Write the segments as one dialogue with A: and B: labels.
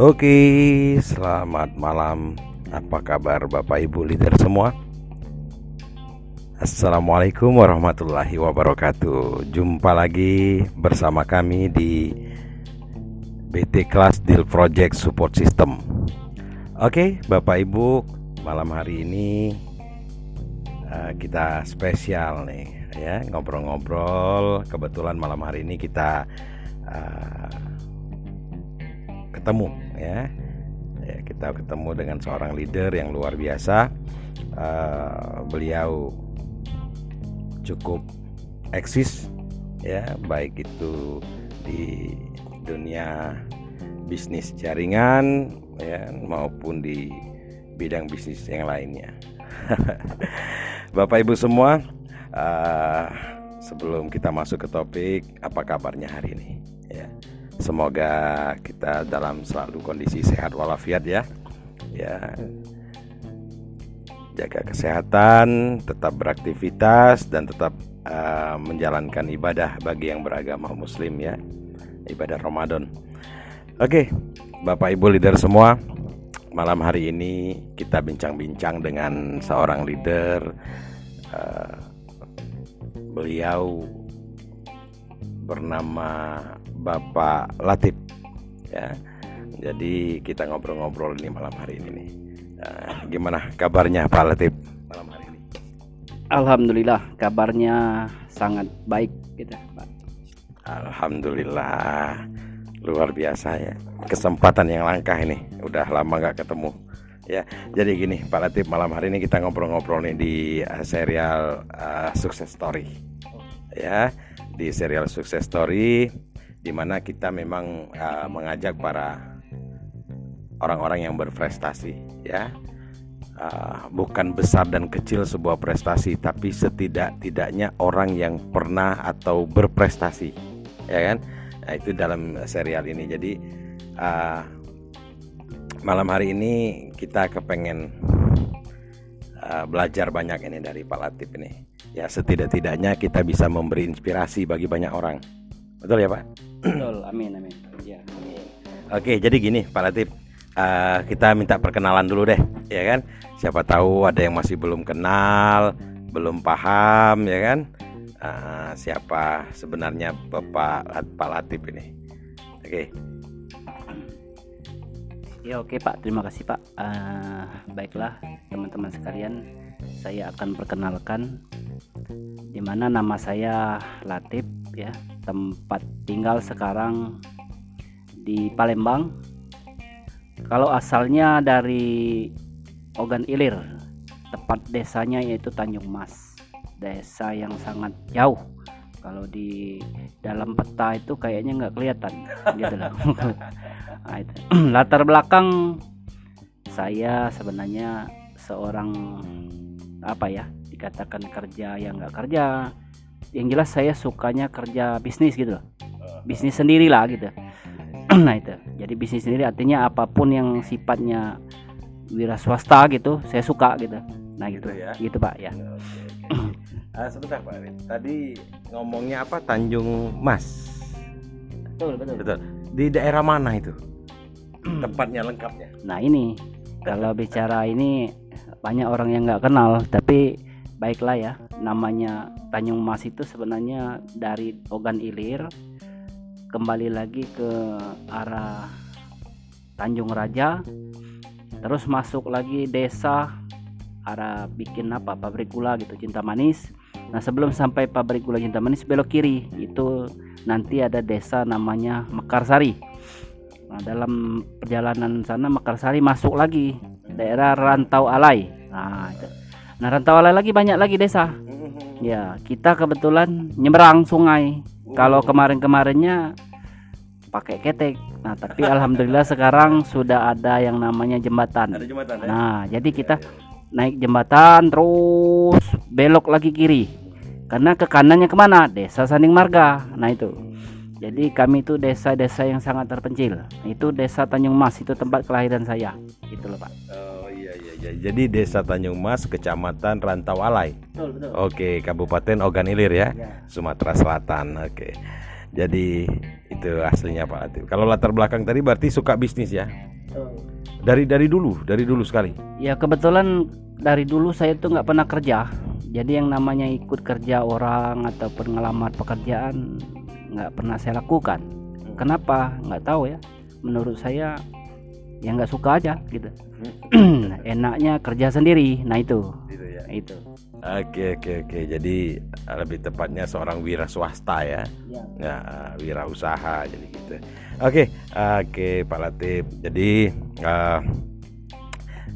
A: Oke, selamat malam. Apa kabar Bapak Ibu leader semua? Assalamualaikum warahmatullahi wabarakatuh. Jumpa lagi bersama kami di BT Class Deal Project Support System. Oke, Bapak Ibu, malam hari ini uh, kita spesial nih ya ngobrol-ngobrol. Kebetulan malam hari ini kita uh, ketemu ya. ya kita ketemu dengan seorang leader yang luar biasa. Uh, beliau cukup eksis ya baik itu di dunia bisnis jaringan ya maupun di bidang bisnis yang lainnya. Bapak Ibu semua uh, sebelum kita masuk ke topik apa kabarnya hari ini Semoga kita dalam selalu kondisi sehat walafiat ya. Ya. Jaga kesehatan, tetap beraktivitas dan tetap uh, menjalankan ibadah bagi yang beragama muslim ya. Ibadah Ramadan. Oke, Bapak Ibu leader semua, malam hari ini kita bincang-bincang dengan seorang leader uh, beliau bernama Bapak Latif ya. Jadi kita ngobrol-ngobrol ini malam hari ini nih. Nah, gimana kabarnya Pak Latif malam hari ini?
B: Alhamdulillah kabarnya sangat baik gitu Pak.
A: Alhamdulillah luar biasa ya kesempatan yang langkah ini udah lama nggak ketemu ya jadi gini Pak Latif malam hari ini kita ngobrol-ngobrol nih di uh, serial uh, Success Story ya di serial Success Story di mana kita memang uh, mengajak para orang-orang yang berprestasi ya. Uh, bukan besar dan kecil sebuah prestasi tapi setidak-tidaknya orang yang pernah atau berprestasi ya kan? Nah, itu dalam serial ini. Jadi uh, malam hari ini kita kepengen uh, belajar banyak ini dari Pak Latif ini. Ya setidak-tidaknya kita bisa memberi inspirasi bagi banyak orang. Betul ya pak
B: amin amin. Ya amin.
A: oke jadi gini pak Latif. Uh, kita minta perkenalan dulu deh ya kan? Siapa tahu ada yang masih belum kenal belum paham ya kan? Uh, siapa sebenarnya bapak pak Latif ini? Oke.
B: Ya oke Pak, terima kasih Pak. Uh, baiklah teman-teman sekalian, saya akan perkenalkan di mana nama saya Latif ya, tempat tinggal sekarang di Palembang. Kalau asalnya dari Ogan Ilir, tempat desanya yaitu Tanjung Mas, desa yang sangat jauh. Kalau di dalam peta itu kayaknya nggak kelihatan, gitu loh. Nah, itu. latar belakang saya sebenarnya seorang apa ya dikatakan kerja yang nggak kerja yang jelas saya sukanya kerja bisnis gitu loh. Bisnis sendiri lah gitu. Nah itu. Jadi bisnis sendiri artinya apa pun yang sifatnya wira swasta gitu saya suka gitu. Nah gitu, gitu. ya. Gitu pak ya.
A: Uh, sebentar pak tadi ngomongnya apa? Tanjung Mas.
B: Betul betul.
A: Betul. Di daerah mana itu? Tempatnya lengkapnya?
B: Nah ini. Kalau bicara ini banyak orang yang nggak kenal tapi baiklah ya. Namanya Tanjung Mas itu sebenarnya dari Ogan Ilir. Kembali lagi ke arah Tanjung Raja. Terus masuk lagi desa arah bikin apa? Pabrik gula gitu cinta manis. Nah sebelum sampai pabrik gula cinta manis belok kiri. Itu nanti ada desa namanya Mekarsari Nah, dalam perjalanan sana Mekarsari masuk lagi daerah Rantau Alai. Nah, itu. Nah, Rantau Alai lagi banyak lagi desa. Ya, kita kebetulan nyeberang sungai. Kalau kemarin-kemarinnya pakai ketek. Nah, tapi alhamdulillah sekarang sudah ada yang namanya jembatan.
A: Ada jembatan ya?
B: Nah, jadi kita naik jembatan terus belok lagi kiri. Karena ke kanannya ke mana? Desa Saning Marga. Nah, itu. Jadi kami itu desa-desa yang sangat terpencil. Itu desa Tanjung Mas itu tempat kelahiran saya. Itu loh Pak.
A: Oh iya iya iya. Jadi desa Tanjung Mas, kecamatan Rantau Alai.
B: Betul betul.
A: Oke, Kabupaten Ogan Ilir ya,
B: Ya.
A: Sumatera Selatan. Oke. Jadi itu aslinya Pak Latif. Kalau latar belakang tadi berarti suka bisnis ya? Dari dari dulu, dari dulu sekali.
B: Ya kebetulan dari dulu saya tuh nggak pernah kerja. Jadi yang namanya ikut kerja orang atau ngelamar pekerjaan nggak pernah saya lakukan. Kenapa? Nggak tahu ya. Menurut saya ya nggak suka aja gitu. Enaknya kerja sendiri. Nah itu,
A: Gitu ya.
B: itu.
A: Oke oke oke. Jadi eh, lebih tepatnya seorang wira swasta ya. Ya, eh, wira usaha jadi gitu. Oke, oke Pak Latif. Jadi eh,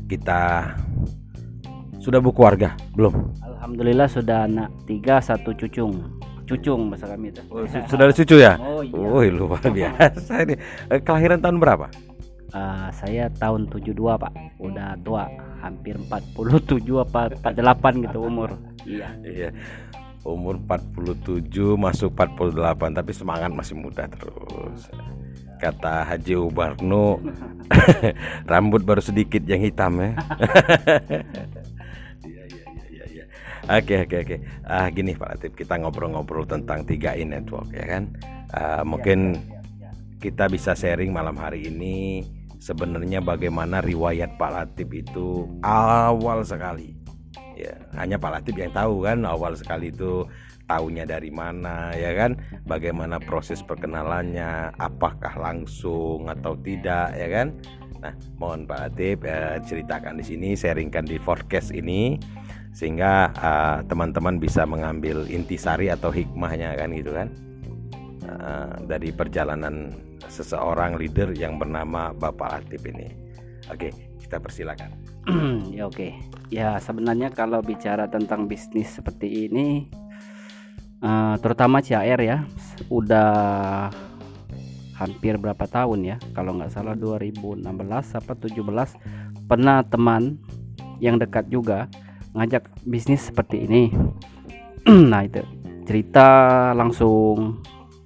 A: kita sudah berkeluarga belum?
B: Alhamdulillah sudah anak tiga satu cucung. Cucung bahasa kami itu.
A: Oh, ada cucu ya?
B: Oh iya.
A: Wih luar biasa ini. Eh, Kelahiran tahun berapa?
B: Ah, saya tahun 72 pak udah tua hampir 47 apa 48 gitu umur iya
A: Iya. Umur 47 masuk 48 tapi semangat masih muda terus. Kata Haji Ubarno rambut baru sedikit yang hitam ya. Oke oke oke. Ah gini Pak Latif, kita ngobrol-ngobrol tentang 3i network ya kan. Ah, mungkin kita bisa sharing malam hari ini sebenarnya bagaimana riwayat Pak Latif itu awal sekali. Ya, hanya Pak Latif yang tahu kan awal sekali itu taunya dari mana ya kan bagaimana proses perkenalannya apakah langsung atau tidak ya kan nah mohon Pak Latif eh, ceritakan di sini sharingkan di forecast ini sehingga eh, teman-teman bisa mengambil intisari atau hikmahnya kan gitu kan. Eh, dari perjalanan seseorang leader yang bernama Bapak Latif ini. Oke kita persilakan.
B: Ya oke. Ya sebenarnya kalau bicara tentang bisnis seperti ini eh, terutama CAR ya udah hampir berapa tahun ya kalau nggak salah 2016 apa 17 pernah teman yang dekat juga ngajak bisnis seperti ini. Nah itu cerita langsung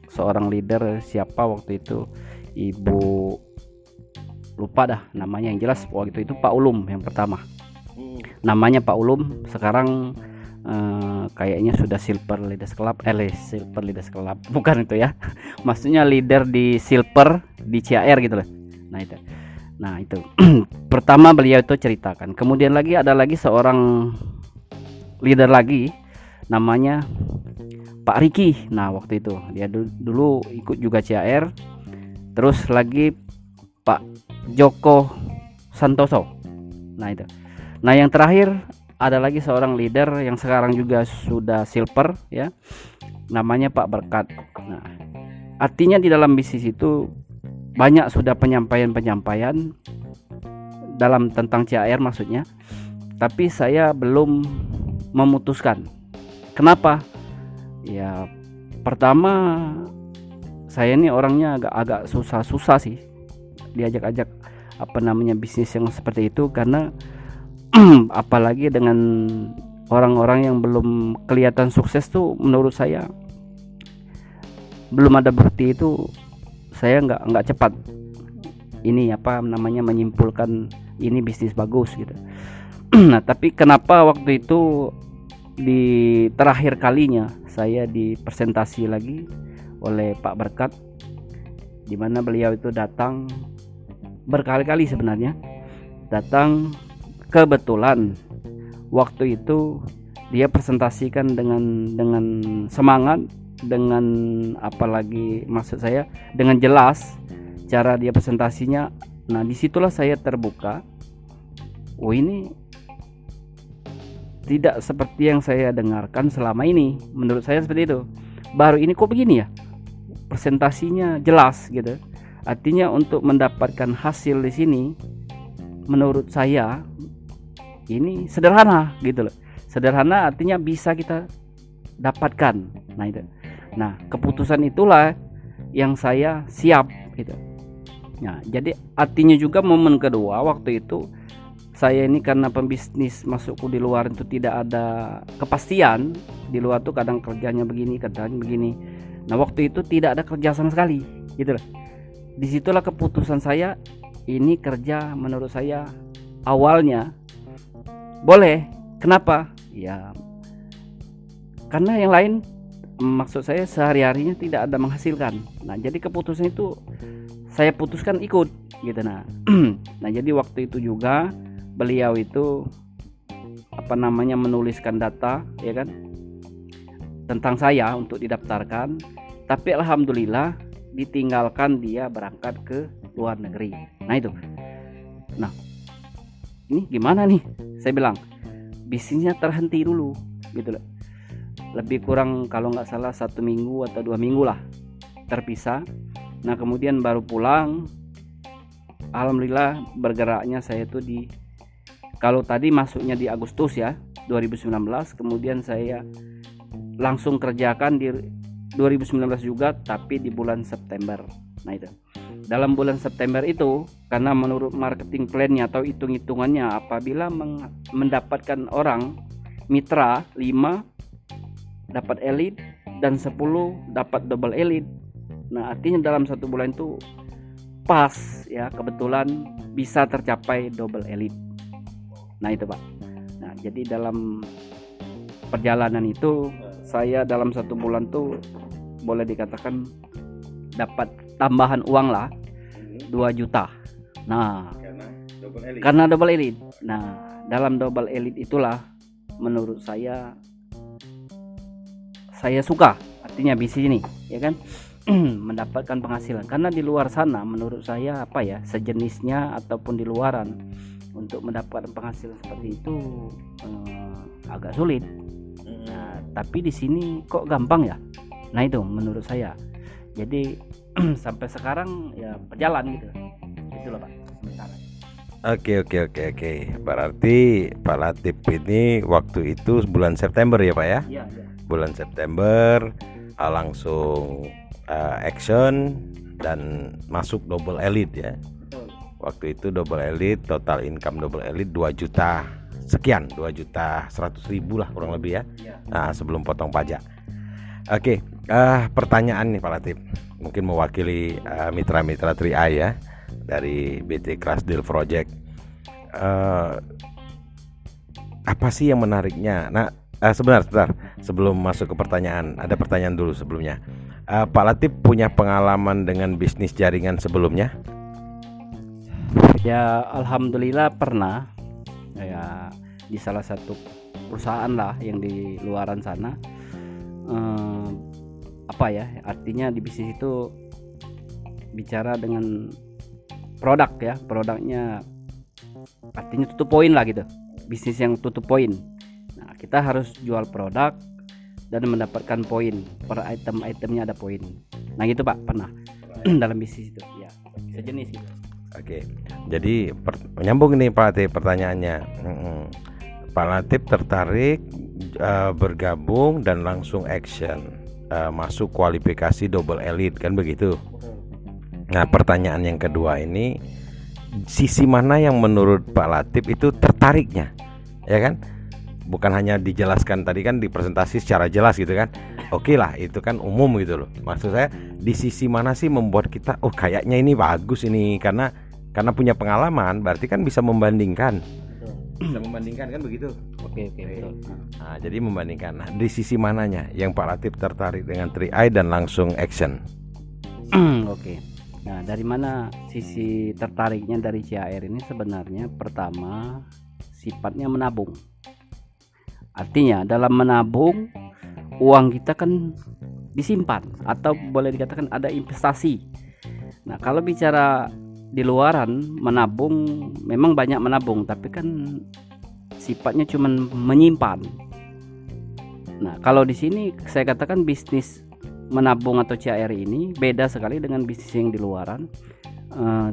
B: seorang leader siapa waktu itu. Ibu lupa dah namanya yang jelas waktu itu Pak Ulum yang pertama. Namanya Pak Ulum sekarang eh, kayaknya sudah silver leaders club eh silver leaders club. Bukan itu ya. Maksudnya leader di silver di CAR gitu loh. Nah itu nah itu. Pertama beliau itu ceritakan. Kemudian lagi ada lagi seorang leader lagi namanya Pak Riki. Nah waktu itu. Dia du- dulu ikut juga CAR terus lagi Pak Joko Santoso. Nah itu. Nah, yang terakhir ada lagi seorang leader yang sekarang juga sudah silver ya. Namanya Pak Berkat. Nah, artinya di dalam bisnis itu banyak sudah penyampaian-penyampaian dalam tentang CAR maksudnya. Tapi saya belum memutuskan. Kenapa? Ya, pertama saya ini orangnya agak agak susah-susah sih diajak-ajak apa namanya bisnis yang seperti itu karena apalagi dengan orang-orang yang belum kelihatan sukses tuh menurut saya belum ada bukti itu saya nggak nggak cepat ini apa namanya menyimpulkan ini bisnis bagus gitu. Nah tapi kenapa waktu itu di terakhir kalinya saya dipresentasi lagi oleh Pak Berkat di mana beliau itu datang berkali-kali sebenarnya datang kebetulan waktu itu dia presentasikan dengan dengan semangat dengan apalagi maksud saya dengan jelas cara dia presentasinya. Nah di situlah saya terbuka. Oh ini tidak seperti yang saya dengarkan selama ini. Menurut saya seperti itu. Baru ini kok begini ya? Presentasinya jelas gitu. Artinya untuk mendapatkan hasil di sini menurut saya ini sederhana gitu loh. Sederhana artinya bisa kita dapatkan. Nah itu nah keputusan itulah yang saya siap gitu. Nah jadi artinya juga momen kedua waktu itu saya ini karena pembisnis masukku di luar itu tidak ada kepastian. Di luar tuh kadang kerjanya begini kerjanya begini. Nah waktu itu tidak ada kerja sama sekali gitu loh. Di situlah keputusan saya ini kerja menurut saya awalnya boleh. Kenapa? Ya karena yang lain maksud saya sehari-harinya tidak ada menghasilkan. Nah, jadi keputusan itu saya putuskan ikut gitu. Nah. nah, jadi waktu itu juga beliau itu apa namanya menuliskan data ya kan tentang saya untuk didaftarkan. Tapi alhamdulillah ditinggalkan dia berangkat ke luar negeri. Nah itu. Nah ini gimana nih? Saya bilang bisnisnya terhenti dulu gitu loh lebih kurang kalau nggak salah satu minggu atau dua minggu lah terpisah. Nah kemudian baru pulang alhamdulillah bergeraknya saya tuh di kalau tadi masuknya di Agustus ya 2019 kemudian saya langsung kerjakan di 2019 juga tapi di bulan September. Nah itu. Dalam bulan September itu karena menurut marketing plan-nya atau hitung-hitungannya apabila mendapatkan orang mitra 5 dapat elit dan 10 dapat double elit nah artinya dalam satu bulan itu pas ya kebetulan bisa tercapai double elit nah itu pak. Nah jadi dalam perjalanan itu saya dalam satu bulan tuh boleh dikatakan dapat tambahan uang lah 2 juta. Nah karena double elite. karena double elite. Nah dalam double elite itulah menurut saya saya suka. Artinya bisnis ini ya kan? Mendapatkan penghasilan. Karena di luar sana menurut saya apa ya sejenisnya ataupun di luaran untuk mendapatkan penghasilan seperti itu eh, agak sulit. Nah tapi di sini kok gampang ya? Nah itu menurut saya. Jadi sampai sekarang ya berjalan gitu. Itulah pak. Sementara
A: Oke oke oke oke. Berarti Pak Latif ini waktu itu bulan September ya Pak ya? Iya. Ya bulan September uh, langsung uh, action dan masuk double elite ya. Waktu itu double elite total income double elite 2 juta sekian 2 juta 100 ribu lah kurang lebih ya. Iya. Nah, sebelum potong pajak. Oke, uh, pertanyaan nih Pak Latif. Mungkin mewakili mitra-mitra uh, 3i ya dari BT Crash Deal Project. Uh, apa sih yang menariknya? Nah, uh, sebentar, sebentar. Sebelum masuk ke pertanyaan, ada pertanyaan dulu sebelumnya. Uh, Pak Latif punya pengalaman dengan bisnis jaringan sebelumnya?
B: Ya, alhamdulillah pernah. Ya, di salah satu perusahaan lah yang di luaran sana. Uh, apa ya? Artinya di bisnis itu bicara dengan produk ya, produknya artinya tutup poin lah gitu. Bisnis yang tutup poin kita harus jual produk dan mendapatkan poin. Per item-itemnya ada poin. Nah gitu pak. Pernah. Dalam bisnis itu. Ya sejenis gitu.
A: Oke. Jadi menyambung ini pak Latif pertanyaannya. Hmm, Pak Latif tertarik uh, bergabung dan langsung action uh, masuk kualifikasi double elite kan begitu? Nah pertanyaan yang kedua ini sisi mana yang menurut Pak Latif itu tertariknya? Ya kan bukan hanya dijelaskan tadi kan di presentasi secara jelas gitu kan. Oke okay lah itu kan umum gitu loh. Maksud saya di sisi mana sih membuat kita oh kayaknya ini bagus ini karena karena punya pengalaman berarti kan bisa membandingkan. Bisa membandingkan kan begitu? Oke okay, oke. okay, nah jadi membandingkan. Nah di sisi mananya yang Pak Latif tertarik dengan 3i dan langsung action?
B: Oke. Okay. nah dari mana sisi tertariknya dari CAR ini? Sebenarnya pertama sifatnya menabung Artinya dalam menabung uang kita kan disimpan atau boleh dikatakan ada investasi. Nah, kalau bicara di luaran menabung memang banyak menabung tapi kan sifatnya cuma menyimpan. Nah, kalau di sini saya katakan bisnis menabung atau CAR ini beda sekali dengan bisnis yang di luaran. Uh,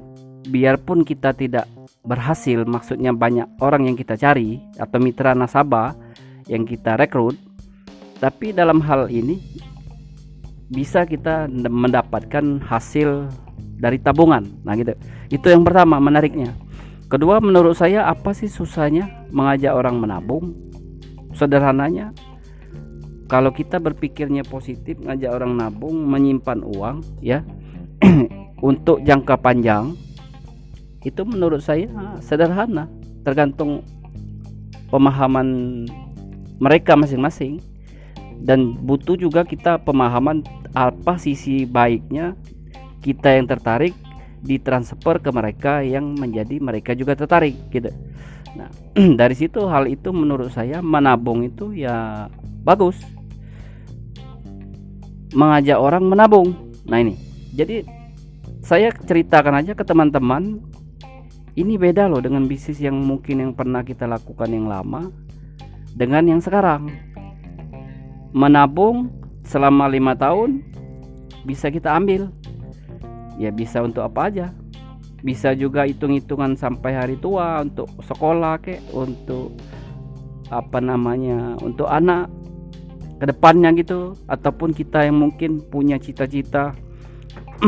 B: biarpun kita tidak berhasil, maksudnya banyak orang yang kita cari atau mitra nasabah, yang kita rekrut tapi dalam hal ini bisa kita mendapatkan hasil dari tabungan. Nah gitu. Itu yang pertama menariknya. Kedua menurut saya apa sih susahnya mengajak orang menabung? Sederhananya kalau kita berpikirnya positif ngajak orang nabung menyimpan uang ya untuk jangka panjang itu menurut saya sederhana. Tergantung pemahaman mereka masing-masing dan butuh juga kita pemahaman apa sisi baiknya kita yang tertarik ditransfer ke mereka yang menjadi mereka juga tertarik gitu. Nah, dari situ hal itu menurut saya menabung itu ya bagus. Mengajak orang menabung. Nah, ini. Jadi saya ceritakan aja ke teman-teman ini beda loh dengan bisnis yang mungkin yang pernah kita lakukan yang lama dengan yang sekarang. Menabung selama lima tahun bisa kita ambil. Ya bisa untuk apa aja. Bisa juga hitung-hitungan sampai hari tua untuk sekolah kek untuk apa namanya untuk anak ke depannya gitu. Ataupun kita yang mungkin punya cita-cita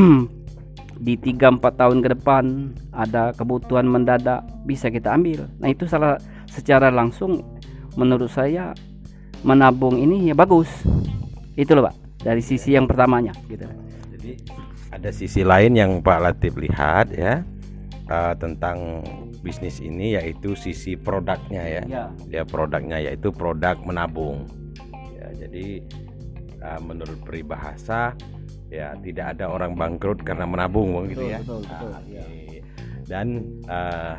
B: di 3-4 tahun ke depan ada kebutuhan mendadak bisa kita ambil. Nah itu salah secara langsung menurut saya menabung ini ya bagus. Itu loh pak dari sisi yang pertamanya gitu.
A: Jadi ada sisi lain yang Pak Latif lihat ya uh, tentang bisnis ini yaitu sisi produknya ya. Ya, ya produknya yaitu produk menabung. Ya jadi uh, menurut peribahasa ya tidak ada orang bangkrut karena menabung gitu ya. betul, betul, nah, ya. dan uh,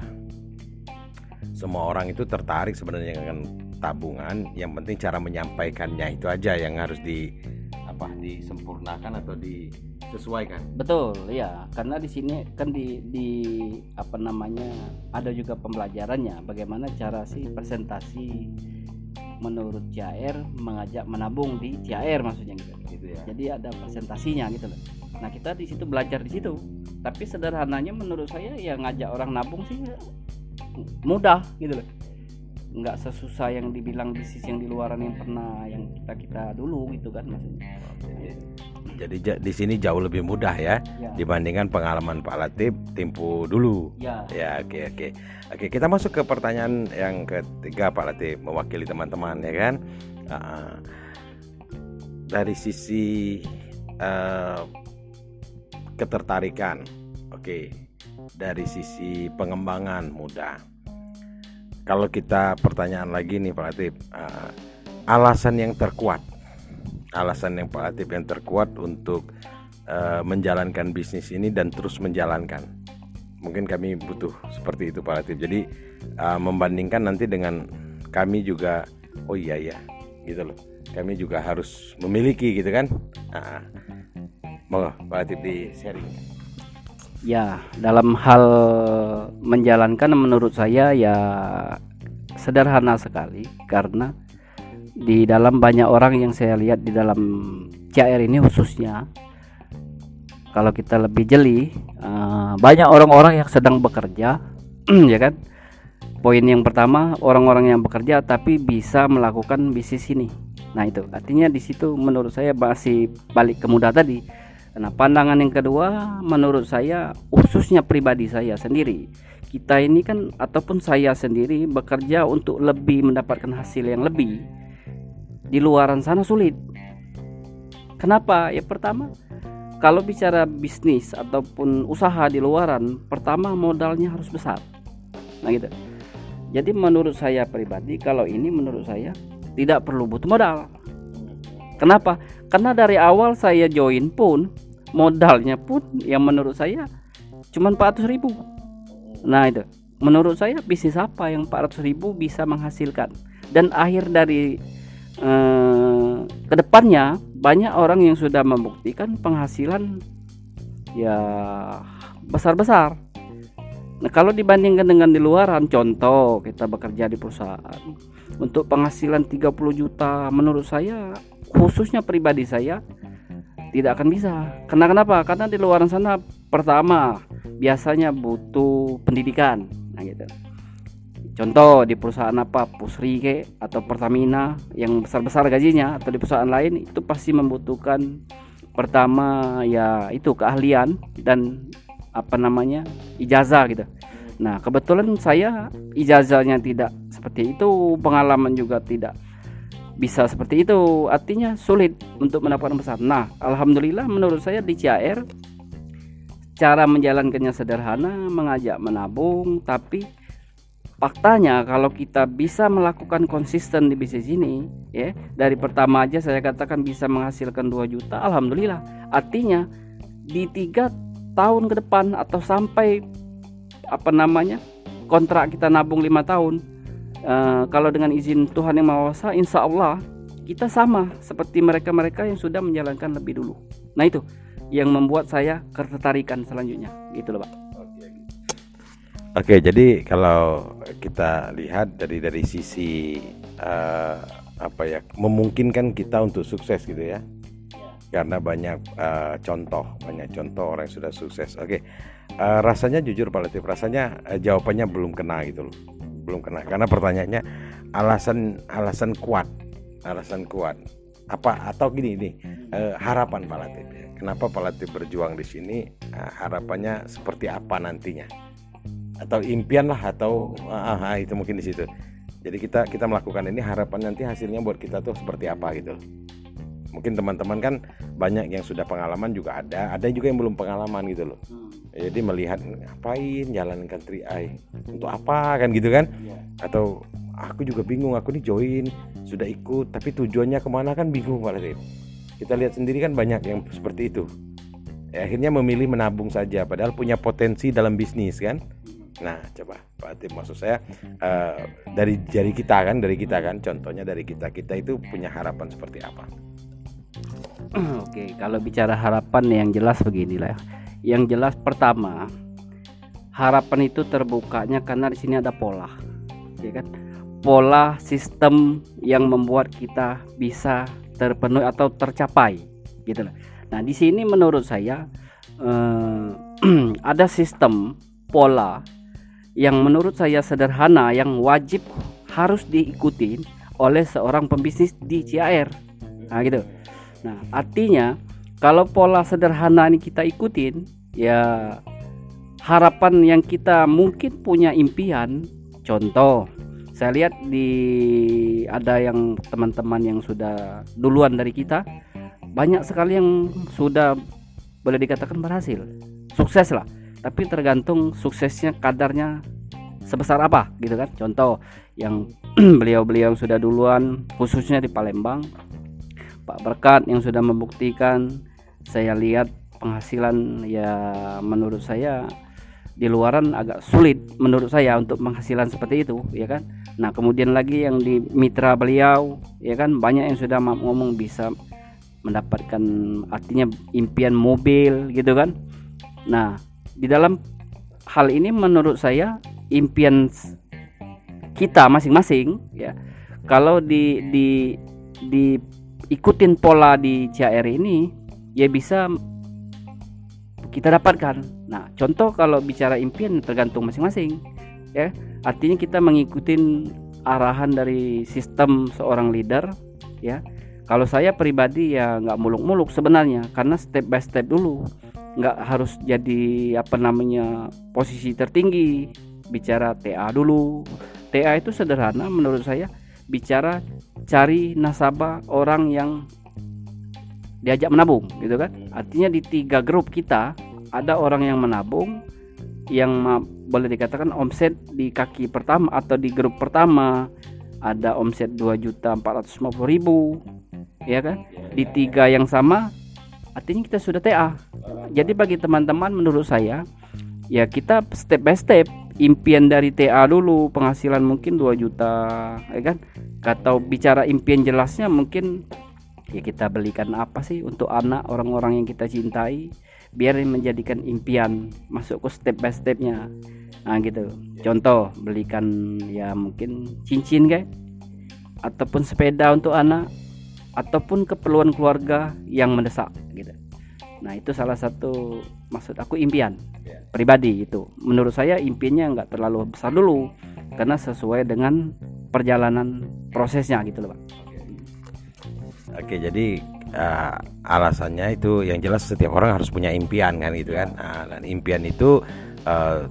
A: semua orang itu tertarik sebenarnya dengan tabungan yang penting cara menyampaikannya itu aja yang harus di apa disempurnakan atau disesuaikan
B: betul ya karena di sini kan di di apa namanya ada juga pembelajarannya bagaimana cara sih presentasi menurut CAR mengajak menabung di CAR maksudnya gitu. gitu ya. Jadi ada presentasinya gitu loh. Nah, kita di situ belajar di situ. Tapi sederhananya menurut saya ya ngajak orang nabung sih mudah gitu loh. Nggak sesusah yang dibilang bisnis yang di luaran yang pernah yang kita kita dulu gitu kan maksudnya.
A: Jadi di sini jauh lebih mudah ya, ya. dibandingkan pengalaman Pak Latif tempo dulu. Ya. Ya, oke oke. Oke, kita masuk ke pertanyaan yang ketiga Pak Latif mewakili teman-teman ya kan. Uh, dari sisi uh, ketertarikan, oke. Okay. Dari sisi pengembangan mudah. Kalau kita pertanyaan lagi nih Pak Latif, uh, alasan yang terkuat alasan yang Pak Latif yang terkuat untuk uh, menjalankan bisnis ini dan terus menjalankan. Mungkin kami butuh seperti itu Pak Latif. Jadi uh, membandingkan nanti dengan kami juga, oh iya ya, gitu loh. Kami juga harus memiliki gitu kan. Nah, mau Pak Latif di sharing.
B: Ya, dalam hal menjalankan menurut saya ya sederhana sekali karena di dalam banyak orang yang saya lihat di dalam CR ini khususnya kalau kita lebih jeli uh, banyak orang-orang yang sedang bekerja ya kan? Poin yang pertama orang-orang yang bekerja tapi bisa melakukan bisnis ini. Nah itu artinya di situ menurut saya masih balik ke muda tadi nah pandangan yang kedua menurut saya khususnya pribadi saya sendiri kita ini kan ataupun saya sendiri bekerja untuk lebih mendapatkan hasil yang lebih di luaran sana sulit. Kenapa? Ya pertama, kalau bicara bisnis ataupun usaha di luaran, pertama modalnya harus besar. Nah gitu. Jadi menurut saya pribadi, kalau ini menurut saya tidak perlu butuh modal. Kenapa? Karena dari awal saya join pun modalnya pun yang menurut saya cuma 400 ribu. Nah itu, menurut saya bisnis apa yang 400 ribu bisa menghasilkan? Dan akhir dari eh, ke depannya banyak orang yang sudah membuktikan penghasilan ya besar-besar. Nah kalau dibandingkan dengan di luaran, contoh kita bekerja di perusahaan untuk penghasilan 30 juta, menurut saya khususnya pribadi saya tidak akan bisa. Karena kenapa? Karena di luaran sana pertama biasanya butuh pendidikan, nah gitu Contoh di perusahaan apa Pusri ke atau Pertamina yang besar-besar gajinya atau di perusahaan lain itu pasti membutuhkan pertama ya itu keahlian dan apa namanya ijazah gitu. Nah kebetulan saya ijazahnya tidak seperti itu, pengalaman juga tidak bisa seperti itu, artinya sulit untuk mendapatkan besar. Nah alhamdulillah menurut saya di CAR cara menjalankannya sederhana, mengajak menabung, tapi faktanya kalau kita bisa melakukan konsisten di bisnis ini ya dari pertama aja saya katakan bisa menghasilkan 2 juta alhamdulillah artinya di tiga tahun ke depan atau sampai apa namanya kontrak kita nabung lima tahun uh, kalau dengan izin Tuhan yang Maha Kuasa insya Allah kita sama seperti mereka-mereka yang sudah menjalankan lebih dulu. Nah itu yang membuat saya ketertarikan selanjutnya. Gitu loh Pak.
A: Oke, jadi kalau kita lihat dari dari sisi uh, apa ya, memungkinkan kita untuk sukses gitu ya, karena banyak uh, contoh, banyak contoh orang yang sudah sukses. Oke, uh, rasanya jujur Pak Latif, rasanya uh, jawabannya belum kena gitu loh, belum kena. Karena pertanyaannya alasan alasan kuat, alasan kuat apa atau gini ini uh, harapan Pak Latif. Kenapa Pak Latif berjuang di sini? Uh, harapannya seperti apa nantinya? atau impian lah atau ah, ah, itu mungkin di situ jadi kita kita melakukan ini harapan nanti hasilnya buat kita tuh seperti apa gitu mungkin teman-teman kan banyak yang sudah pengalaman juga ada ada juga yang belum pengalaman gitu loh. Jadi melihat ngapain jalankan tri eye untuk apa kan gitu kan iya. atau aku juga bingung aku nih join sudah ikut tapi tujuannya ke mana kan bingung pak kita lihat sendiri kan banyak yang seperti itu ya, akhirnya memilih menabung saja padahal punya potensi dalam bisnis kan Nah, coba Pak Atim maksud saya uh, dari dari kita kan, dari kita kan, contohnya dari kita kita itu punya harapan seperti apa?
B: Oke, kalau bicara harapan yang jelas beginilah. Yang jelas pertama, harapan itu terbukanya karena di sini ada pola, ya kan? Pola sistem yang membuat kita bisa terpenuhi atau tercapai, gitu lah. Nah, di sini menurut saya eh, ada sistem pola yang menurut saya sederhana yang wajib harus diikuti oleh seorang pembisnis di CAR. Nah, gitu. Nah, artinya kalau pola sederhana ini kita ikutin, ya harapan yang kita mungkin punya impian, contoh saya lihat di ada yang teman-teman yang sudah duluan dari kita banyak sekali yang sudah boleh dikatakan berhasil. Sukses lah tapi tergantung suksesnya kadarnya sebesar apa gitu kan. Contoh yang beliau-beliau sudah duluan khususnya di Palembang Pak Berkat yang sudah membuktikan saya lihat penghasilan ya menurut saya di luaran agak sulit menurut saya untuk penghasilan seperti itu ya kan? Nah kemudian lagi yang di mitra beliau ya kan? Banyak yang sudah ngomong bisa mendapatkan artinya impian mobil gitu kan? Nah di dalam hal ini menurut saya impian kita masing-masing ya kalau di di di ikutin pola di CR ini ya bisa kita dapatkan. Nah, contoh kalau bicara impian tergantung masing-masing ya. Artinya kita mengikuti arahan dari sistem seorang leader ya. Kalau saya pribadi ya nggak muluk-muluk sebenarnya karena step by step dulu nggak harus jadi apa namanya posisi tertinggi bicara TA dulu TA itu sederhana menurut saya bicara cari nasabah orang yang diajak menabung gitu kan? Artinya di tiga grup kita ada orang yang menabung yang boleh dikatakan omset di kaki pertama atau di grup pertama ada omset 2 juta 450 ribu ya kan? Di tiga yang sama artinya kita sudah TA jadi bagi teman-teman menurut saya ya kita step by step impian dari TA dulu penghasilan mungkin 2 juta ya kan? Atau bicara impian jelasnya mungkin ya kita belikan apa sih untuk anak orang-orang yang kita cintai biar menjadikan impian masuk ke step by stepnya nah gitu contoh belikan ya mungkin cincin kayak ataupun sepeda untuk anak ataupun keperluan keluarga yang mendesak gitu Nah itu salah satu maksud aku impian yeah. pribadi itu. Menurut saya impiannya nggak terlalu besar dulu karena sesuai dengan perjalanan prosesnya gitu loh pak.
A: Oke jadi uh, alasannya itu yang jelas setiap orang harus punya impian kan gitu kan. Nah, dan impian itu uh,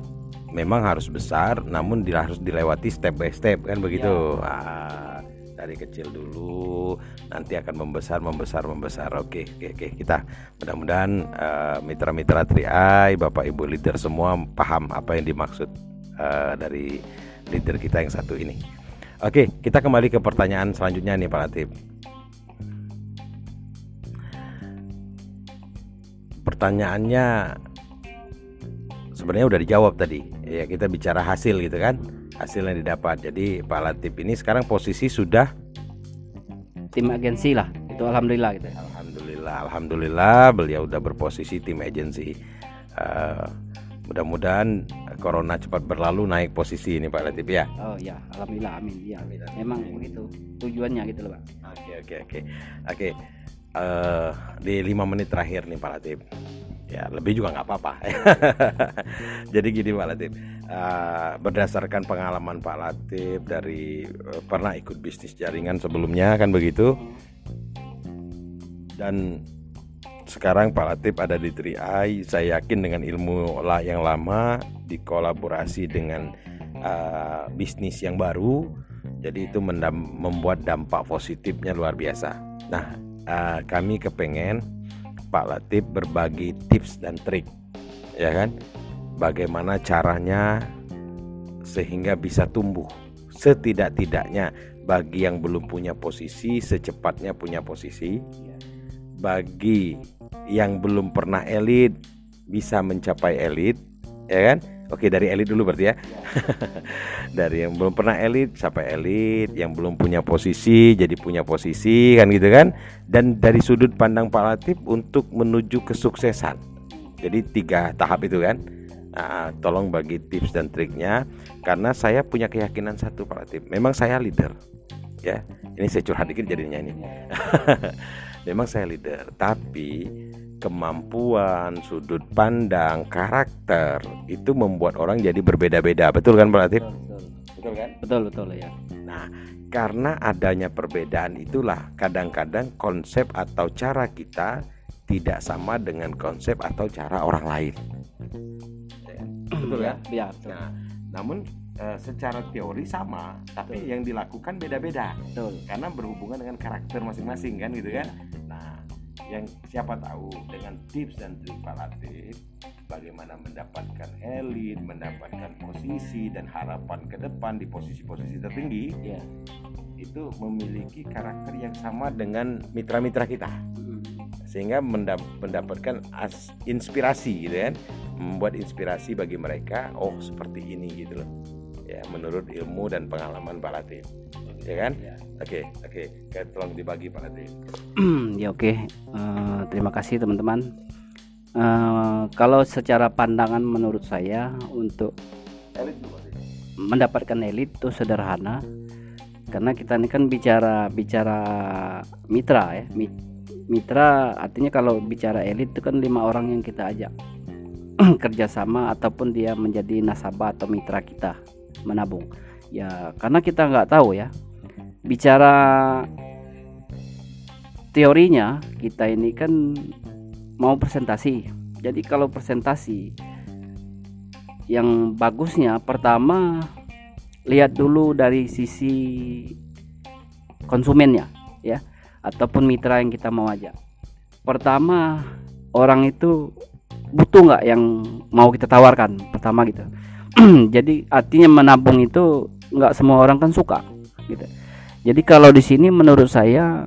A: memang harus besar, namun harus dilewati step by step kan begitu. Ya. Uh, dari kecil dulu nanti akan membesar membesar membesar oke oke oke kita mudah-mudahan uh, mitra-mitra Triai Bapak Ibu leader semua paham apa yang dimaksud uh, dari leader kita yang satu ini. Oke, kita kembali ke pertanyaan selanjutnya nih Pak Latif. Pertanyaannya sebenarnya udah dijawab tadi. Ya kita bicara hasil gitu kan, hasil yang didapat. Jadi Pak Latif ini sekarang posisi sudah
B: tim agensi lah. Itu alhamdulillah gitu.
A: Alhamdulillah, alhamdulillah beliau udah berposisi tim agensi. Uh, mudah-mudahan corona cepat berlalu naik posisi ini Pak Latif ya.
B: Oh ya, alhamdulillah amin. Ya, memang begitu tujuannya gitu loh Pak.
A: Oke oke oke. Oke. Uh, di lima menit terakhir nih Pak Latif. Ya lebih juga nggak apa-apa. Jadi gini Pak Latif. Uh, berdasarkan pengalaman Pak Latif dari uh, pernah ikut bisnis jaringan sebelumnya kan begitu? Dan sekarang Pak Latif ada di Triai. Saya yakin dengan ilmu lah yang lama dikolaborasi dengan uh, bisnis yang baru. Jadi itu membuat dampak positifnya luar biasa. Nah uh, kami kepengen Pak Latif berbagi tips dan trik ya kan? Bagaimana caranya sehingga bisa tumbuh. Setidak-tidaknya bagi yang belum punya posisi secepatnya punya posisi. Bagi yang belum pernah elit bisa mencapai elit ya kan Oke dari elit dulu berarti ya. dari yang belum pernah elit sampai elit, yang belum punya posisi jadi punya posisi kan gitu kan. Dan dari sudut pandang Pak Latif untuk menuju kesuksesan. Jadi tiga tahap itu kan. Nah, tolong bagi tips dan triknya karena saya punya keyakinan satu Pak Latif. Memang saya leader. Ya. Ini saya curhat dikit jadinya ini. Memang saya leader, tapi kemampuan, sudut pandang, karakter itu membuat orang jadi berbeda-beda. Betul kan Pak Latif?
B: Betul, betul. kan? Betul, betul ya.
A: Nah, karena adanya perbedaan itulah kadang-kadang konsep atau cara kita tidak sama dengan konsep atau cara orang lain.
B: Betul? Ya, betul.
A: Nah, namun e, secara teori sama, tapi betul. yang dilakukan beda-beda.
B: Betul.
A: Karena berhubungan dengan karakter masing-masing kan gitu kan yang siapa tahu dengan tips dan trik Pak Latif bagaimana mendapatkan elit, mendapatkan posisi dan harapan ke depan di posisi-posisi tertinggi
B: ya.
A: itu memiliki karakter yang sama dengan mitra-mitra kita. Sehingga mendapatkan as inspirasi gitu kan membuat inspirasi bagi mereka oh seperti ini gitu loh. Ya menurut ilmu dan pengalaman Pak Latif ya kan ya. oke oke okay. tolong dibagi Pak Latif
B: ya oke okay. uh, eh, terima kasih teman-teman uh, kalau secara pandangan menurut saya untuk elit mendapatkan elit itu sederhana karena kita ini kan bicara bicara mitra ya mitra artinya kalau bicara elit itu kan lima orang yang kita ajak kerjasama ataupun dia menjadi nasabah atau mitra kita menabung ya karena kita nggak tahu ya bicara teorinya kita ini kan mau presentasi. Jadi kalau presentasi yang bagusnya pertama lihat dulu dari sisi konsumennya ya ataupun mitra yang kita mau ajak. Pertama orang itu butuh nggak yang mau kita tawarkan? Pertama gitu. Jadi artinya menabung itu nggak semua orang kan suka gitu jadi kalau di sini menurut saya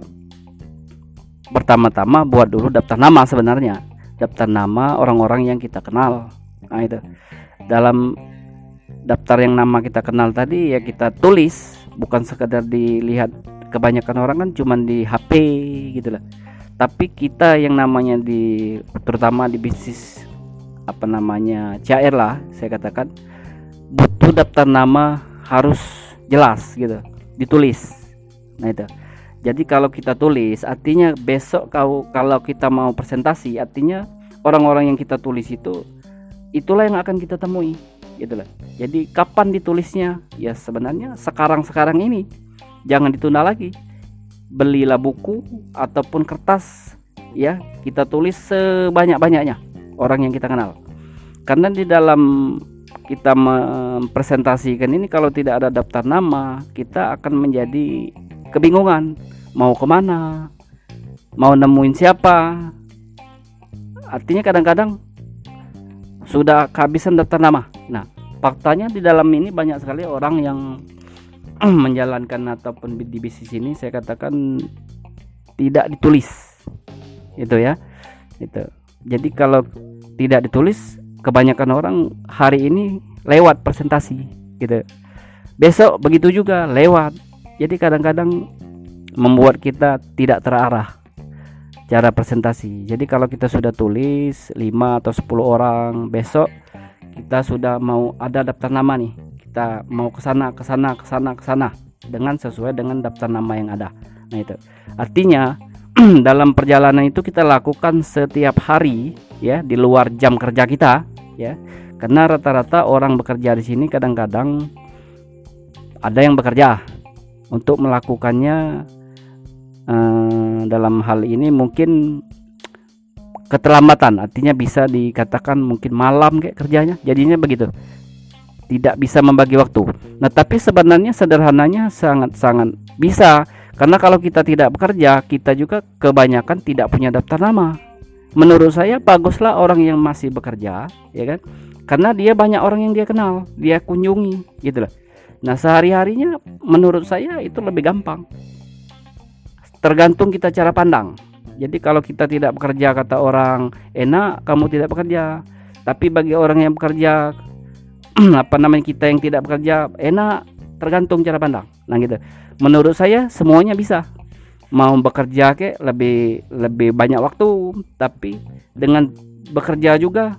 B: pertama-tama buat dulu daftar nama sebenarnya. Daftar nama orang-orang yang kita kenal. Nah itu. Dalam daftar yang nama kita kenal tadi ya kita tulis bukan sekedar dilihat kebanyakan orang kan cuman di HP gitu lah. Tapi kita yang namanya di terutama di bisnis apa namanya CR lah saya katakan butuh daftar nama harus jelas gitu ditulis Nah itu. Jadi kalau kita tulis, artinya besok kau kalau kita mau presentasi, artinya orang-orang yang kita tulis itu itulah yang akan kita temui, gitulah. Jadi kapan ditulisnya? Ya sebenarnya sekarang-sekarang ini. Jangan ditunda lagi. Belilah buku ataupun kertas ya, kita tulis sebanyak-banyaknya orang yang kita kenal. Karena di dalam kita mempresentasikan ini kalau tidak ada daftar nama, kita akan menjadi kebingungan. Mau ke mana? Mau nemuin siapa? Artinya kadang-kadang sudah kehabisan daftar nama. Nah faktanya di dalam ini banyak sekali orang yang menjalankan ataupun di bisnis ini saya katakan tidak ditulis. Itu ya. Itu jadi kalau tidak ditulis kebanyakan orang hari ini lewat presentasi gitu. Besok begitu juga lewat jadi kadang-kadang membuat kita tidak terarah cara presentasi. Jadi kalau kita sudah tulis 5 atau 10 orang besok kita sudah mau ada daftar nama nih. Kita mau ke sana ke sana ke sana ke sana dengan sesuai dengan daftar nama yang ada. Nah itu. Artinya dalam perjalanan itu kita lakukan setiap hari ya di luar jam kerja kita ya. Karena rata-rata orang bekerja di sini kadang-kadang ada yang bekerja untuk melakukannya eh, dalam hal ini mungkin keterlambatan. Artinya bisa dikatakan mungkin malam kayak kerjanya. Jadinya begitu. Tidak bisa membagi waktu. Nah tapi sebenarnya sederhananya sangat-sangat bisa. Karena kalau kita tidak bekerja kita juga kebanyakan tidak punya daftar nama. Menurut saya baguslah orang yang masih bekerja ya kan? Karena dia banyak orang yang dia kenal dia kunjungi gitu loh nah sehari harinya menurut saya itu lebih gampang. Tergantung kita cara pandang. Jadi kalau kita tidak bekerja kata orang enak kamu tidak bekerja. Tapi bagi orang yang bekerja apa namanya kita yang tidak bekerja enak tergantung cara pandang. Nah gitu. Menurut saya semuanya bisa. Mau bekerja ke lebih lebih banyak waktu. Tapi dengan bekerja juga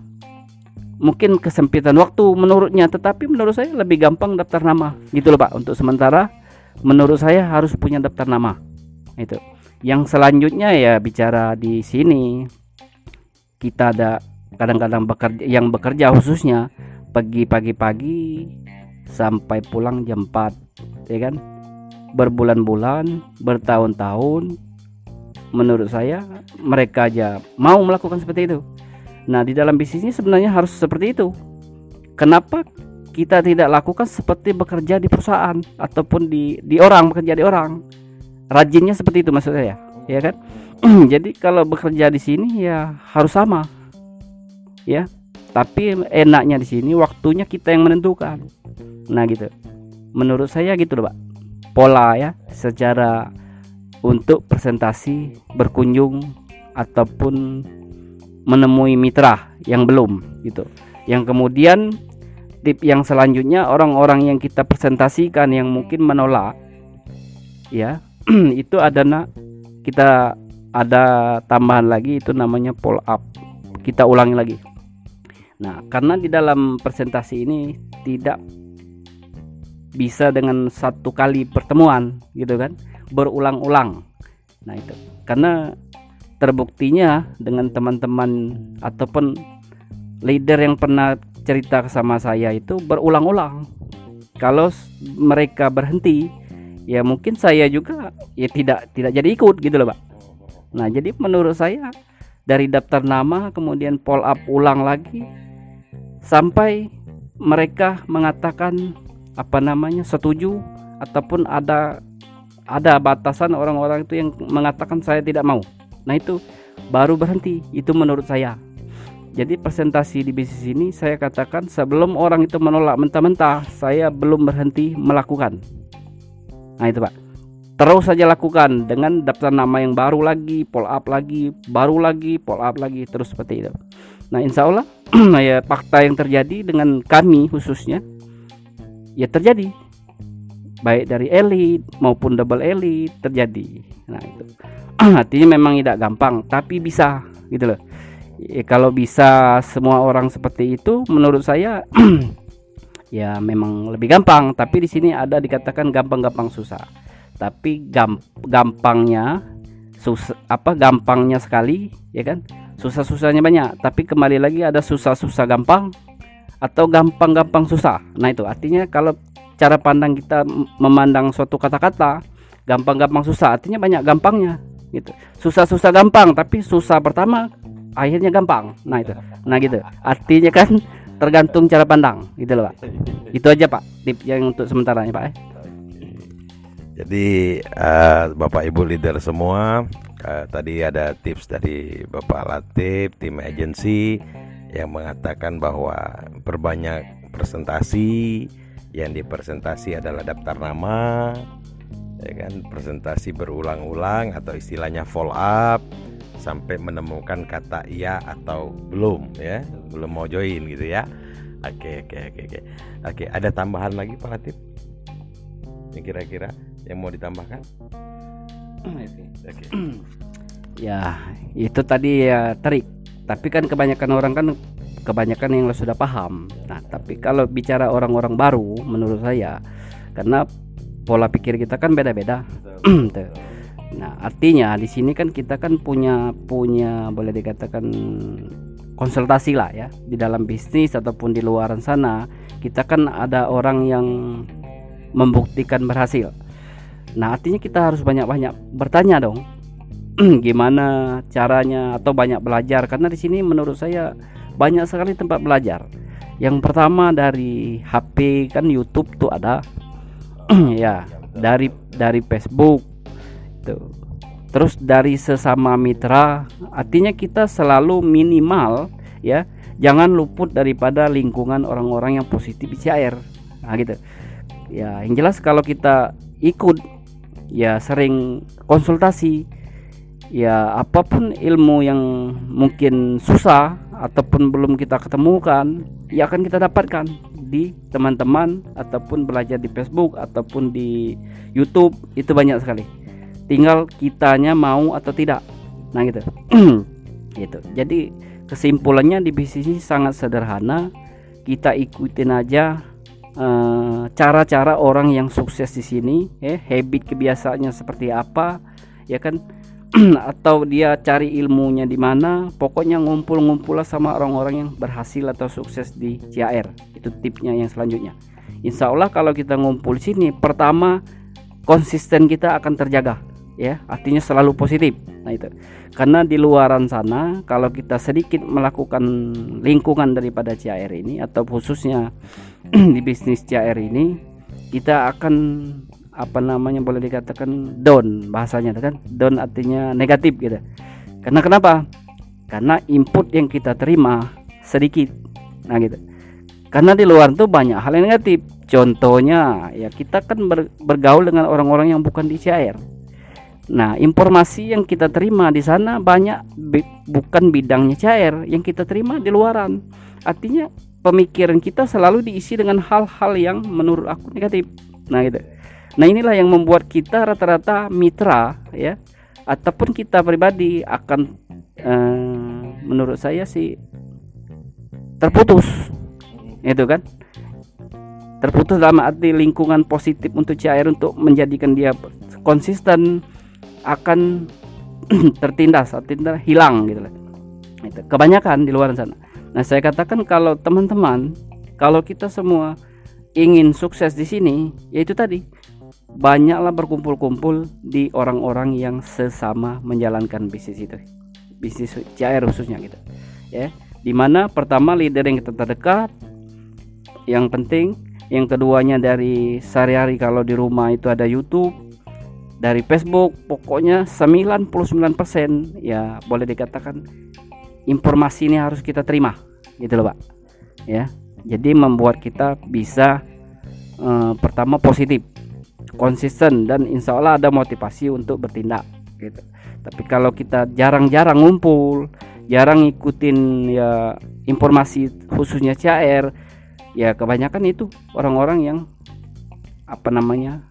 B: mungkin kesempitan waktu menurutnya tetapi menurut saya lebih gampang daftar nama. Gitu loh Pak. Untuk sementara menurut saya harus punya daftar nama. Itu. Yang selanjutnya ya bicara di sini kita ada kadang-kadang bekerja yang bekerja khususnya pagi pagi-pagi sampai pulang jam 4 ya kan? Berbulan-bulan, bertahun-tahun, menurut saya mereka aja mau melakukan seperti itu. Nah, di dalam bisnis ini sebenarnya harus seperti itu. Kenapa kita tidak lakukan seperti bekerja di perusahaan ataupun di di orang bekerja di orang? Rajinnya seperti itu maksud saya, ya kan? Jadi kalau bekerja di sini ya harus sama. Ya. Tapi enaknya di sini waktunya kita yang menentukan. Nah, gitu. Menurut saya gitu loh, Pak pola ya secara untuk presentasi berkunjung ataupun menemui mitra yang belum gitu. Yang kemudian tip yang selanjutnya orang-orang yang kita presentasikan yang mungkin menolak ya itu ada nak kita ada tambahan lagi itu namanya follow up. Kita ulangi lagi. Nah karena di dalam presentasi ini tidak bisa dengan satu kali pertemuan gitu kan berulang-ulang. Nah itu. Karena terbuktinya dengan teman-teman ataupun leader yang pernah cerita sama saya itu berulang-ulang. Kalau mereka berhenti ya mungkin saya juga ya tidak tidak jadi ikut gitu loh pak. Nah jadi menurut saya dari daftar nama kemudian follow up ulang lagi sampai mereka mengatakan apa namanya setuju ataupun ada ada batasan orang-orang itu yang mengatakan saya tidak mau. Nah itu baru berhenti. Itu menurut saya. Jadi presentasi di bisnis ini saya katakan sebelum orang itu menolak mentah-mentah, saya belum berhenti melakukan. Nah itu pak. Terus saja lakukan dengan daftar nama yang baru lagi, follow up lagi, baru lagi, follow up lagi, terus seperti itu. Nah insya Allah ya fakta yang terjadi dengan kami khususnya ya terjadi baik dari elit maupun double elit terjadi. Nah itu. Artinya memang tidak gampang tapi bisa gitu loh. Ya, kalau bisa semua orang seperti itu menurut saya ya memang lebih gampang. Tapi di sini ada dikatakan gampang-gampang susah. Tapi gamp gampangnya susah apa gampangnya sekali ya kan? Susah-susahnya banyak. Tapi kembali lagi ada susah-susah gampang atau gampang-gampang susah. Nah, itu. Artinya kalau cara pandang kita memandang suatu kata-kata gampang-gampang susah, artinya banyak gampangnya gitu. Susah-susah gampang, tapi susah pertama akhirnya gampang. Nah, itu. Nah, gitu. Artinya kan tergantung cara pandang gitu loh, Pak. Itu aja, Pak. Tip yang untuk sementara ya, Pak. Eh.
A: Jadi uh, Bapak Ibu leader semua uh, tadi ada tips dari Bapak Latif, tim agensi yang mengatakan bahwa perbanyak presentasi yang dipresentasi adalah daftar nama ya kan? Presentasi berulang-ulang atau istilahnya follow up sampai menemukan kata iya atau belum ya. Belum mau join gitu ya. Oke oke oke oke. Oke ada tambahan lagi Pak Latif? Kira-kira yang mau ditambahkan?
B: Oke. Ya itu tadi ya trik. Tapi kan kebanyakan orang kan kebanyakan yang sudah paham. Nah tapi kalau bicara orang-orang baru menurut saya karena pola pikir kita kan beda-beda. Nah artinya di sini kan kita kan punya punya boleh dikatakan konsultasi lah ya. Di dalam bisnis ataupun di luaran sana kita kan ada orang yang membuktikan berhasil. Nah artinya kita harus banyak-banyak bertanya dong. Gimana caranya atau banyak belajar? Karena di sini menurut saya banyak sekali tempat belajar. Yang pertama dari HP kan YouTube tuh ada. Ya dari dari Facebook. Tuh. Terus dari sesama mitra artinya kita selalu minimal ya jangan luput daripada lingkungan orang-orang yang positif CR nah gitu. Ya yang jelas kalau kita ikut ya sering konsultasi ya apa pun ilmu yang mungkin susah ataupun belum kita ketemukan ya akan kita dapatkan di teman-teman ataupun belajar di Facebook ataupun di YouTube itu banyak sekali. Tinggal kitanya mau atau tidak. Nah gitu. Gitu. Jadi kesimpulannya di bisnis ini sangat sederhana. Kita ikutin aja eh, cara-cara uh, orang yang sukses di sini ya habit kebiasaannya seperti apa ya kan atau dia cari ilmunya di mana pokoknya ngumpul-ngumpul sama orang-orang yang berhasil atau sukses di CR itu tipnya yang selanjutnya. Insya Allah kalau kita ngumpul sini pertama konsisten kita akan terjaga ya. Artinya selalu positif. Nah itu. Karena di luaran sana kalau kita sedikit melakukan lingkungan daripada CR ini atau khususnya di bisnis CR ini kita akan apa namanya boleh dikatakan down bahasanya kan? Down artinya negatif gitu. Karena kenapa? Karena input yang kita terima sedikit. Nah gitu. Karena di luar itu banyak hal yang negatif. Contohnya ya kita kan bergaul dengan orang-orang yang bukan di CR nah informasi yang kita terima di sana banyak bukan bidangnya CR yang kita terima di luaran. Artinya pemikiran kita selalu diisi dengan hal-hal yang menurut aku negatif. Nah gitu Nah inilah yang membuat kita rata-rata mitra ya ataupun kita pribadi akan eh, menurut saya sih terputus. Itu kan? Terputus dalam arti lingkungan positif untuk cair untuk menjadikan dia konsisten akan tertindas atau hilang gitu lah. Itu kebanyakan di luar sana. Nah saya katakan kalau teman-teman kalau kita semua ingin sukses di sini yaitu tadi banyaklah berkumpul-kumpul di orang-orang yang sesama menjalankan bisnis itu. Bisnis CR khususnya gitu. Ya di mana pertama leader yang kita terdekat yang penting yang keduanya dari sehari-hari kalau di rumah itu ada YouTube dari Facebook pokoknya 99% ya boleh dikatakan informasi ini harus kita terima gitu loh Pak. Ya jadi membuat kita bisa eh, pertama positif konsisten dan insya Allah ada motivasi untuk bertindak gitu. Tapi kalau kita jarang-jarang ngumpul, jarang ngikutin ya informasi khususnya CR, ya kebanyakan itu orang-orang yang apa namanya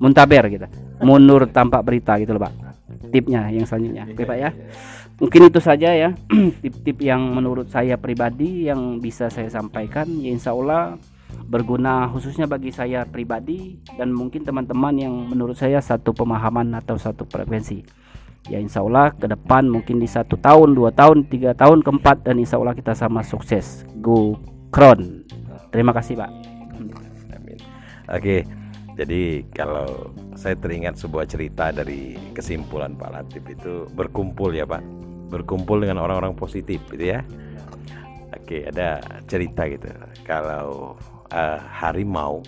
B: muntaber gitu, mundur tanpa berita gitu loh pak. Tipnya yang selanjutnya, oke pak ya. Mungkin itu saja ya tip-tip yang menurut saya pribadi yang bisa saya sampaikan. Ya insya Allah berguna khususnya bagi saya pribadi dan mungkin teman-teman yang menurut saya satu pemahaman atau satu frekuensi. Ya insya Allah ke depan mungkin di satu tahun dua tahun tiga tahun keempat dan insya Allah kita sama sukses. Go kron terima kasih pak.
A: Amin. oke jadi kalau saya teringat sebuah cerita dari kesimpulan Pak Latif itu berkumpul ya Pak. Berkumpul dengan orang-orang positif gitu ya. Oke, ada cerita gitu. Kalau uh, harimau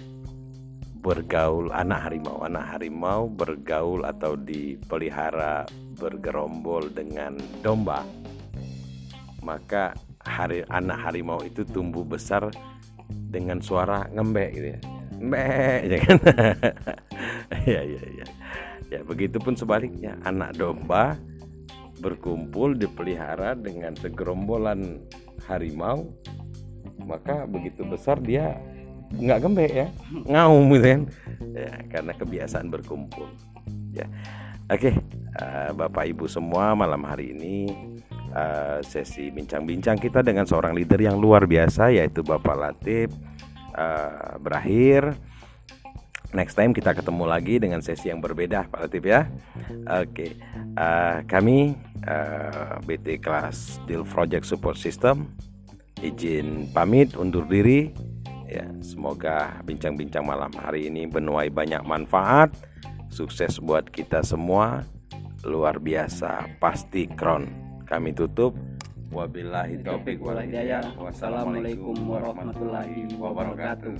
A: bergaul anak harimau. Anak harimau bergaul atau dipelihara bergerombol dengan domba maka hari anak harimau itu tumbuh besar dengan suara ngembek gitu ya. Ngembek ya kan? Ya ya ya ya begitupun sebaliknya. Anak domba berkumpul dipelihara dengan segerombolan harimau maka begitu besar dia nggak gembek ya ngaum gitu kan. Ya karena kebiasaan berkumpul. Ya. Oke uh, bapak ibu semua malam hari ini uh, sesi bincang-bincang kita dengan seorang leader yang luar biasa yaitu bapak Latif uh, berakhir. Next time kita ketemu lagi dengan sesi yang berbeda Pak Latif ya. Oke uh, kami uh, BT kelas Deal Project Support System izin pamit undur diri. Ya semoga bincang-bincang malam hari ini menuai banyak manfaat. Sukses buat kita semua. Luar biasa. Pasti kron kami tutup. Wabillahi taufik wal
B: wassalamualaikum warahmatullahi wabarakatuh